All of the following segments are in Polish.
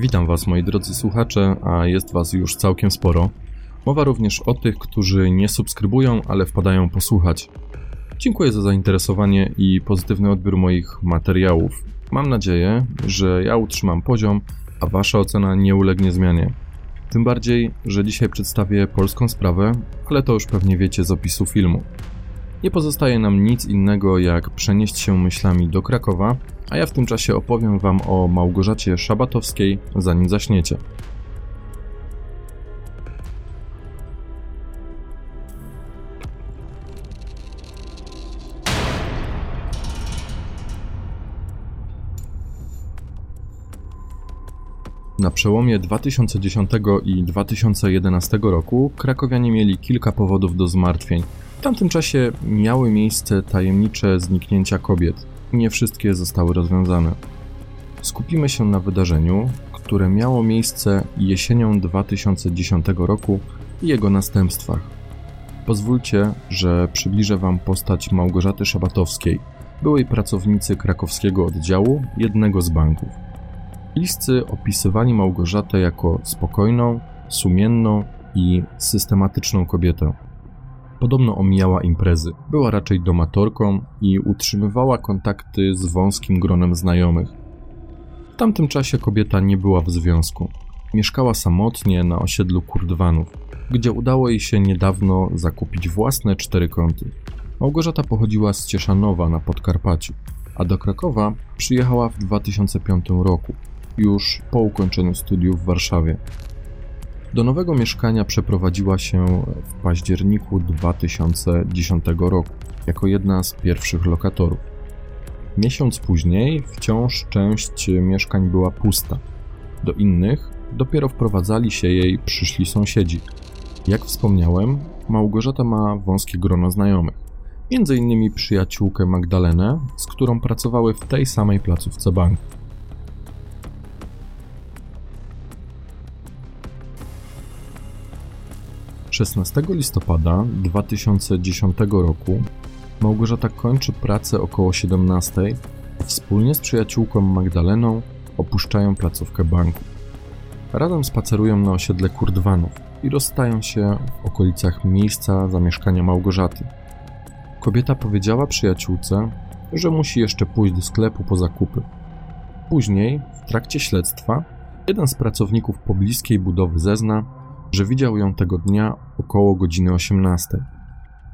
Witam Was, moi drodzy słuchacze, a jest Was już całkiem sporo. Mowa również o tych, którzy nie subskrybują, ale wpadają posłuchać. Dziękuję za zainteresowanie i pozytywny odbiór moich materiałów. Mam nadzieję, że ja utrzymam poziom, a Wasza ocena nie ulegnie zmianie. Tym bardziej, że dzisiaj przedstawię polską sprawę, ale to już pewnie wiecie z opisu filmu. Nie pozostaje nam nic innego, jak przenieść się myślami do Krakowa, a ja w tym czasie opowiem Wam o Małgorzacie Szabatowskiej, zanim zaśniecie. Na przełomie 2010 i 2011 roku krakowianie mieli kilka powodów do zmartwień. W tamtym czasie miały miejsce tajemnicze zniknięcia kobiet. Nie wszystkie zostały rozwiązane. Skupimy się na wydarzeniu, które miało miejsce jesienią 2010 roku i jego następstwach. Pozwólcie, że przybliżę Wam postać Małgorzaty Szabatowskiej, byłej pracownicy krakowskiego oddziału jednego z banków. Bliscy opisywali Małgorzatę jako spokojną, sumienną i systematyczną kobietę. Podobno omijała imprezy, była raczej domatorką i utrzymywała kontakty z wąskim gronem znajomych. W tamtym czasie kobieta nie była w związku. Mieszkała samotnie na osiedlu Kurdwanów, gdzie udało jej się niedawno zakupić własne cztery kąty. Małgorzata pochodziła z Cieszanowa na Podkarpaciu, a do Krakowa przyjechała w 2005 roku, już po ukończeniu studiów w Warszawie. Do nowego mieszkania przeprowadziła się w październiku 2010 roku jako jedna z pierwszych lokatorów. Miesiąc później wciąż część mieszkań była pusta. Do innych dopiero wprowadzali się jej przyszli sąsiedzi. Jak wspomniałem, Małgorzata ma wąskie grono znajomych. Między innymi przyjaciółkę Magdalenę, z którą pracowały w tej samej placówce banku. 16 listopada 2010 roku Małgorzata kończy pracę około 17. Wspólnie z przyjaciółką Magdaleną opuszczają placówkę banku. Razem spacerują na osiedle Kurdwanów i rozstają się w okolicach miejsca zamieszkania Małgorzaty. Kobieta powiedziała przyjaciółce, że musi jeszcze pójść do sklepu po zakupy. Później, w trakcie śledztwa, jeden z pracowników pobliskiej budowy zezna, że widział ją tego dnia około godziny 18.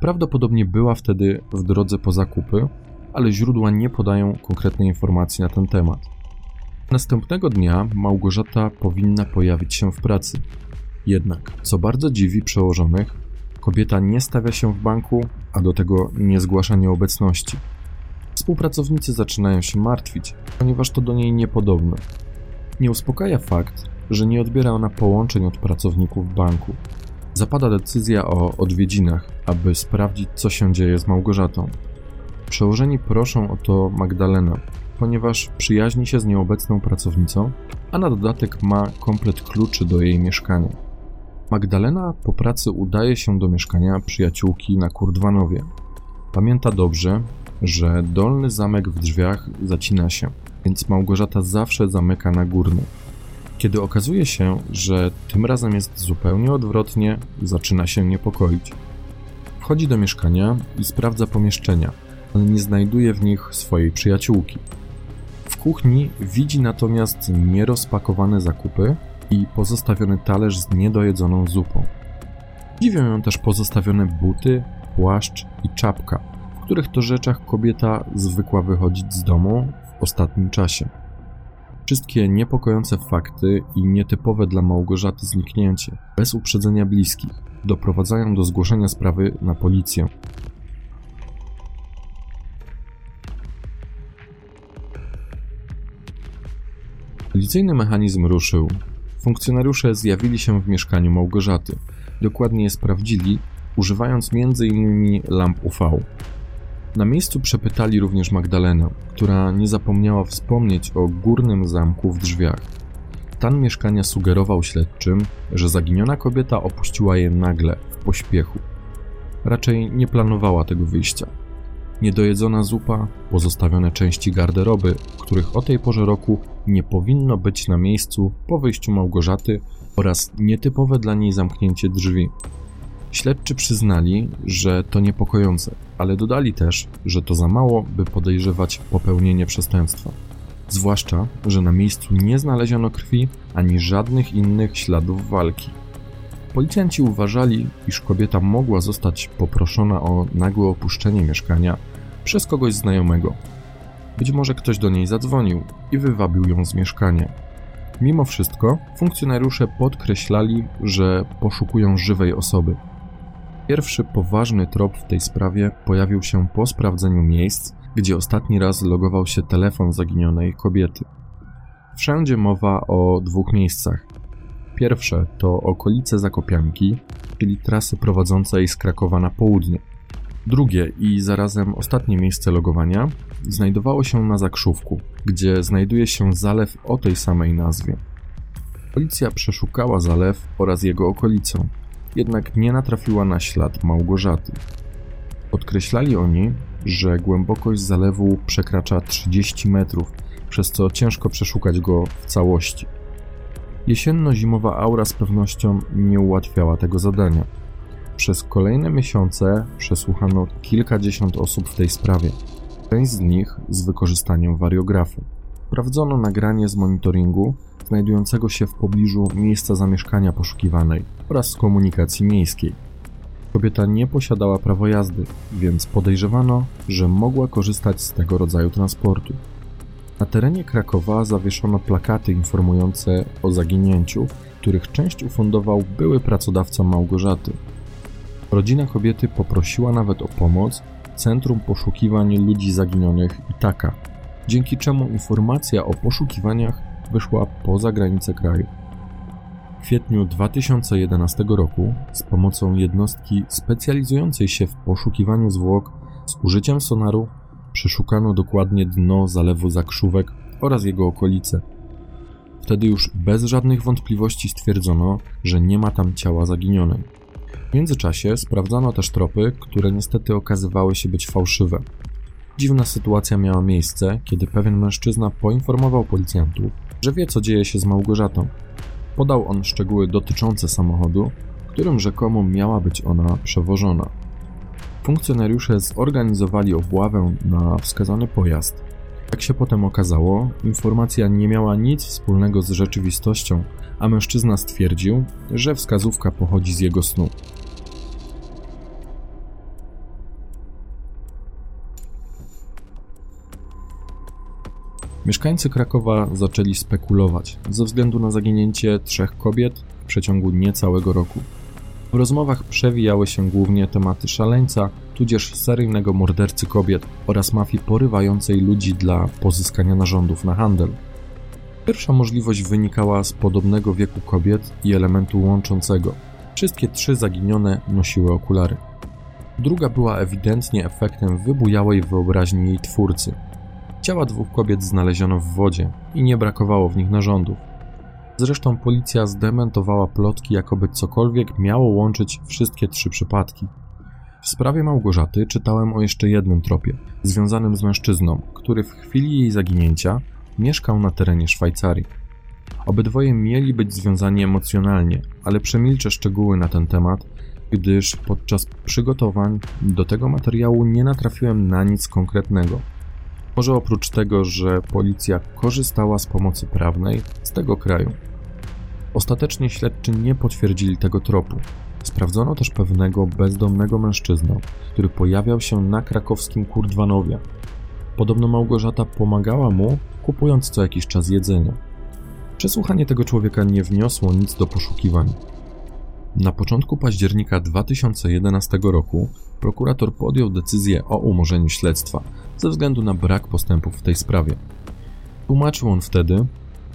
Prawdopodobnie była wtedy w drodze po zakupy, ale źródła nie podają konkretnej informacji na ten temat. Następnego dnia Małgorzata powinna pojawić się w pracy. Jednak, co bardzo dziwi przełożonych, kobieta nie stawia się w banku, a do tego nie zgłasza nieobecności. Współpracownicy zaczynają się martwić, ponieważ to do niej niepodobne. Nie uspokaja fakt, że nie odbiera ona połączeń od pracowników banku. Zapada decyzja o odwiedzinach, aby sprawdzić, co się dzieje z Małgorzatą. Przełożeni proszą o to Magdalenę, ponieważ przyjaźni się z nieobecną pracownicą, a na dodatek ma komplet kluczy do jej mieszkania. Magdalena po pracy udaje się do mieszkania przyjaciółki na Kurdwanowie. Pamięta dobrze, że dolny zamek w drzwiach zacina się, więc Małgorzata zawsze zamyka na górny. Kiedy okazuje się, że tym razem jest zupełnie odwrotnie, zaczyna się niepokoić. Wchodzi do mieszkania i sprawdza pomieszczenia, ale nie znajduje w nich swojej przyjaciółki. W kuchni widzi natomiast nierozpakowane zakupy i pozostawiony talerz z niedojedzoną zupą. Dziwią ją też pozostawione buty, płaszcz i czapka, w których to rzeczach kobieta zwykła wychodzić z domu w ostatnim czasie. Wszystkie niepokojące fakty i nietypowe dla Małgorzaty zniknięcie, bez uprzedzenia bliskich, doprowadzają do zgłoszenia sprawy na policję. Policyjny mechanizm ruszył. Funkcjonariusze zjawili się w mieszkaniu Małgorzaty. Dokładnie je sprawdzili, używając m.in. lamp UV. Na miejscu przepytali również Magdalenę, która nie zapomniała wspomnieć o górnym zamku w drzwiach. Stan mieszkania sugerował śledczym, że zaginiona kobieta opuściła je nagle, w pośpiechu. Raczej nie planowała tego wyjścia. Niedojedzona zupa, pozostawione części garderoby, których o tej porze roku nie powinno być na miejscu po wyjściu Małgorzaty oraz nietypowe dla niej zamknięcie drzwi. Śledczy przyznali, że to niepokojące, ale dodali też, że to za mało, by podejrzewać popełnienie przestępstwa. Zwłaszcza, że na miejscu nie znaleziono krwi ani żadnych innych śladów walki. Policjanci uważali, iż kobieta mogła zostać poproszona o nagłe opuszczenie mieszkania przez kogoś znajomego. Być może ktoś do niej zadzwonił i wywabił ją z mieszkania. Mimo wszystko, funkcjonariusze podkreślali, że poszukują żywej osoby. Pierwszy poważny trop w tej sprawie pojawił się po sprawdzeniu miejsc, gdzie ostatni raz logował się telefon zaginionej kobiety. Wszędzie mowa o dwóch miejscach. Pierwsze to okolice Zakopianki, czyli trasy prowadzącej z Krakowa na południe. Drugie i zarazem ostatnie miejsce logowania znajdowało się na Zakrzówku, gdzie znajduje się zalew o tej samej nazwie. Policja przeszukała zalew oraz jego okolicę, jednak nie natrafiła na ślad Małgorzaty. Podkreślali oni, że głębokość zalewu przekracza 30 metrów, przez co ciężko przeszukać go w całości. Jesienno-zimowa aura z pewnością nie ułatwiała tego zadania. Przez kolejne miesiące przesłuchano kilkadziesiąt osób w tej sprawie, część z nich z wykorzystaniem wariografu. Sprawdzono nagranie z monitoringu znajdującego się w pobliżu miejsca zamieszkania poszukiwanej oraz z komunikacji miejskiej. Kobieta nie posiadała prawa jazdy, więc podejrzewano, że mogła korzystać z tego rodzaju transportu. Na terenie Krakowa zawieszono plakaty informujące o zaginięciu, których część ufundował były pracodawca Małgorzaty. Rodzina kobiety poprosiła nawet o pomoc Centrum Poszukiwań Ludzi Zaginionych Itaka, dzięki czemu informacja o poszukiwaniach wyszła poza granice kraju. W kwietniu 2011 roku z pomocą jednostki specjalizującej się w poszukiwaniu zwłok z użyciem sonaru przeszukano dokładnie dno zalewu Zakrzówek oraz jego okolice. Wtedy już bez żadnych wątpliwości stwierdzono, że nie ma tam ciała zaginionej. W międzyczasie sprawdzano też tropy, które niestety okazywały się być fałszywe. Dziwna sytuacja miała miejsce, kiedy pewien mężczyzna poinformował policjantów, że wie co dzieje się z Małgorzatą. Podał on szczegóły dotyczące samochodu, którym rzekomo miała być ona przewożona. Funkcjonariusze zorganizowali obławę na wskazany pojazd. Jak się potem okazało, informacja nie miała nic wspólnego z rzeczywistością, a mężczyzna stwierdził, że wskazówka pochodzi z jego snu. Mieszkańcy Krakowa zaczęli spekulować ze względu na zaginięcie trzech kobiet w przeciągu niecałego roku. W rozmowach przewijały się głównie tematy szaleńca, tudzież seryjnego mordercy kobiet oraz mafii porywającej ludzi dla pozyskania narządów na handel. Pierwsza możliwość wynikała z podobnego wieku kobiet i elementu łączącego. Wszystkie trzy zaginione nosiły okulary. Druga była ewidentnie efektem wybujałej wyobraźni jej twórcy. Ciała dwóch kobiet znaleziono w wodzie i nie brakowało w nich narządów. Zresztą policja zdementowała plotki, jakoby cokolwiek miało łączyć wszystkie trzy przypadki. W sprawie Małgorzaty czytałem o jeszcze jednym tropie, związanym z mężczyzną, który w chwili jej zaginięcia mieszkał na terenie Szwajcarii. Obydwoje mieli być związani emocjonalnie, ale przemilczę szczegóły na ten temat, gdyż podczas przygotowań do tego materiału nie natrafiłem na nic konkretnego. Może oprócz tego, że policja korzystała z pomocy prawnej z tego kraju. Ostatecznie śledczy nie potwierdzili tego tropu. Sprawdzono też pewnego bezdomnego mężczyznę, który pojawiał się na krakowskim Kurdwanowie. Podobno Małgorzata pomagała mu, kupując co jakiś czas jedzenie. Przesłuchanie tego człowieka nie wniosło nic do poszukiwań. Na początku października 2011 roku prokurator podjął decyzję o umorzeniu śledztwa ze względu na brak postępów w tej sprawie. Tłumaczył on wtedy: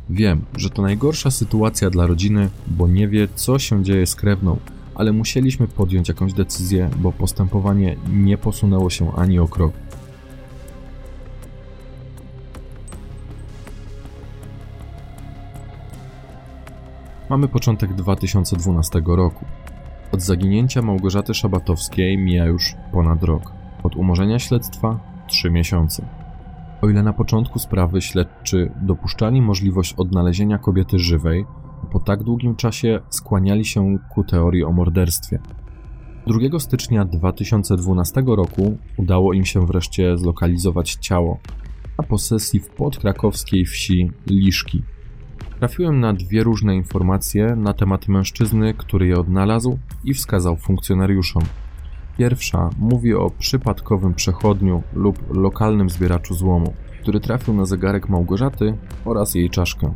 Wiem, że to najgorsza sytuacja dla rodziny, bo nie wie, co się dzieje z krewną, ale musieliśmy podjąć jakąś decyzję, bo postępowanie nie posunęło się ani o krok. Mamy początek 2012 roku. Od zaginięcia Małgorzaty Szabatowskiej mija już ponad rok. Od umorzenia śledztwa 3 miesiące. O ile na początku sprawy śledczy dopuszczali możliwość odnalezienia kobiety żywej, po tak długim czasie skłaniali się ku teorii o morderstwie. 2 stycznia 2012 roku udało im się wreszcie zlokalizować ciało na posesji w podkrakowskiej wsi Liszki. Trafiłem na dwie różne informacje na temat mężczyzny, który je odnalazł i wskazał funkcjonariuszom. Pierwsza mówi o przypadkowym przechodniu lub lokalnym zbieraczu złomu, który trafił na zegarek Małgorzaty oraz jej czaszkę.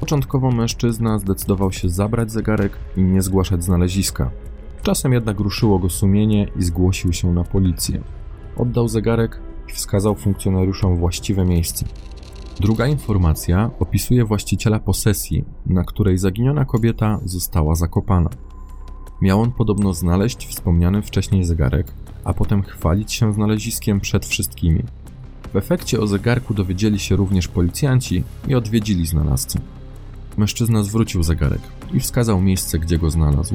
Początkowo mężczyzna zdecydował się zabrać zegarek i nie zgłaszać znaleziska. Czasem jednak ruszyło go sumienie i zgłosił się na policję. Oddał zegarek i wskazał funkcjonariuszom właściwe miejsce. Druga informacja opisuje właściciela posesji, na której zaginiona kobieta została zakopana. Miał on podobno znaleźć wspomniany wcześniej zegarek, a potem chwalić się znaleziskiem przed wszystkimi. W efekcie o zegarku dowiedzieli się również policjanci i odwiedzili znalazcę. Mężczyzna zwrócił zegarek i wskazał miejsce, gdzie go znalazł.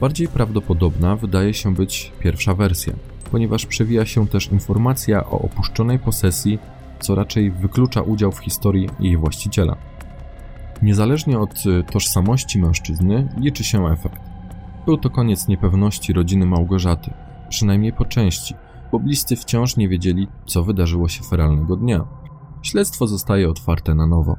Bardziej prawdopodobna wydaje się być pierwsza wersja, ponieważ przewija się też informacja o opuszczonej posesji, co raczej wyklucza udział w historii jej właściciela. Niezależnie od y, tożsamości mężczyzny, liczy się efekt. Był to koniec niepewności rodziny Małgorzaty, przynajmniej po części, bo bliscy wciąż nie wiedzieli, co wydarzyło się feralnego dnia. Śledztwo zostaje otwarte na nowo.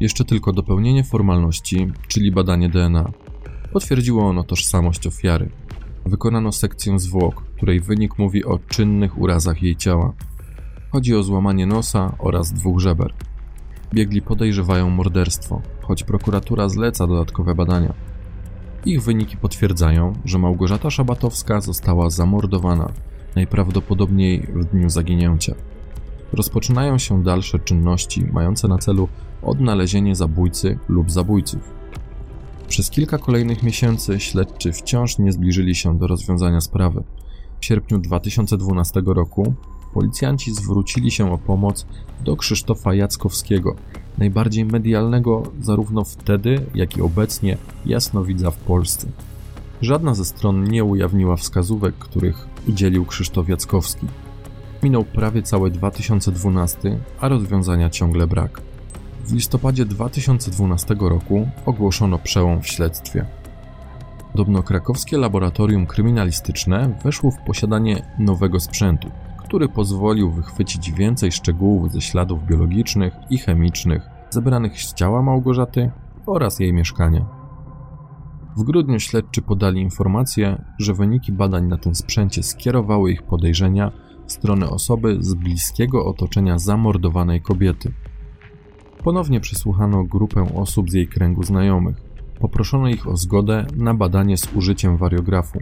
Jeszcze tylko dopełnienie formalności, czyli badanie DNA. Potwierdziło ono tożsamość ofiary. Wykonano sekcję zwłok, której wynik mówi o czynnych urazach jej ciała. Chodzi o złamanie nosa oraz dwóch żeber. Biegli podejrzewają morderstwo, choć prokuratura zleca dodatkowe badania. Ich wyniki potwierdzają, że Małgorzata Szabatowska została zamordowana, najprawdopodobniej w dniu zaginięcia. Rozpoczynają się dalsze czynności mające na celu odnalezienie zabójcy lub zabójców. Przez kilka kolejnych miesięcy śledczy wciąż nie zbliżyli się do rozwiązania sprawy. W sierpniu 2012 roku policjanci zwrócili się o pomoc do Krzysztofa Jackowskiego, najbardziej medialnego zarówno wtedy, jak i obecnie jasnowidza w Polsce. Żadna ze stron nie ujawniła wskazówek, których udzielił Krzysztof Jackowski. Minął prawie cały 2012, a rozwiązania ciągle brak. W listopadzie 2012 roku ogłoszono przełom w śledztwie. Podobno krakowskie laboratorium kryminalistyczne weszło w posiadanie nowego sprzętu, który pozwolił wychwycić więcej szczegółów ze śladów biologicznych i chemicznych zebranych z ciała Małgorzaty oraz jej mieszkania. W grudniu śledczy podali informację, że wyniki badań na tym sprzęcie skierowały ich podejrzenia w stronę osoby z bliskiego otoczenia zamordowanej kobiety. Ponownie przesłuchano grupę osób z jej kręgu znajomych. Poproszono ich o zgodę na badanie z użyciem wariografu.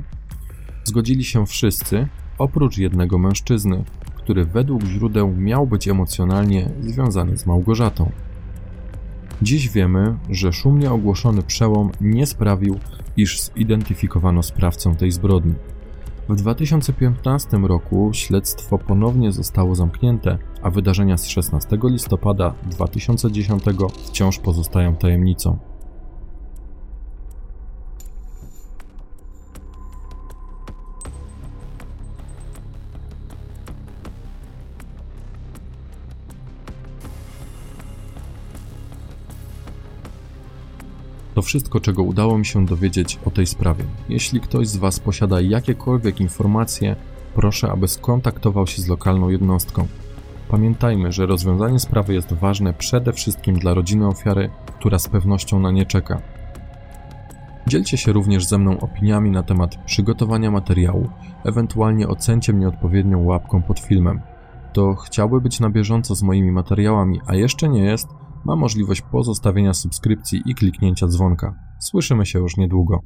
Zgodzili się wszyscy, oprócz jednego mężczyzny, który według źródeł miał być emocjonalnie związany z Małgorzatą. Dziś wiemy, że szumnie ogłoszony przełom nie sprawił, iż zidentyfikowano sprawcę tej zbrodni. W 2015 roku śledztwo ponownie zostało zamknięte, a wydarzenia z 16 listopada 2010 wciąż pozostają tajemnicą. To wszystko, czego udało mi się dowiedzieć o tej sprawie. Jeśli ktoś z Was posiada jakiekolwiek informacje, proszę, aby skontaktował się z lokalną jednostką. Pamiętajmy, że rozwiązanie sprawy jest ważne przede wszystkim dla rodziny ofiary, która z pewnością na nie czeka. Dzielcie się również ze mną opiniami na temat przygotowania materiału, ewentualnie ocencie mnie odpowiednią łapką pod filmem. Kto chciałby być na bieżąco z moimi materiałami, a jeszcze nie jest, ma możliwość pozostawienia subskrypcji i kliknięcia dzwonka. Słyszymy się już niedługo.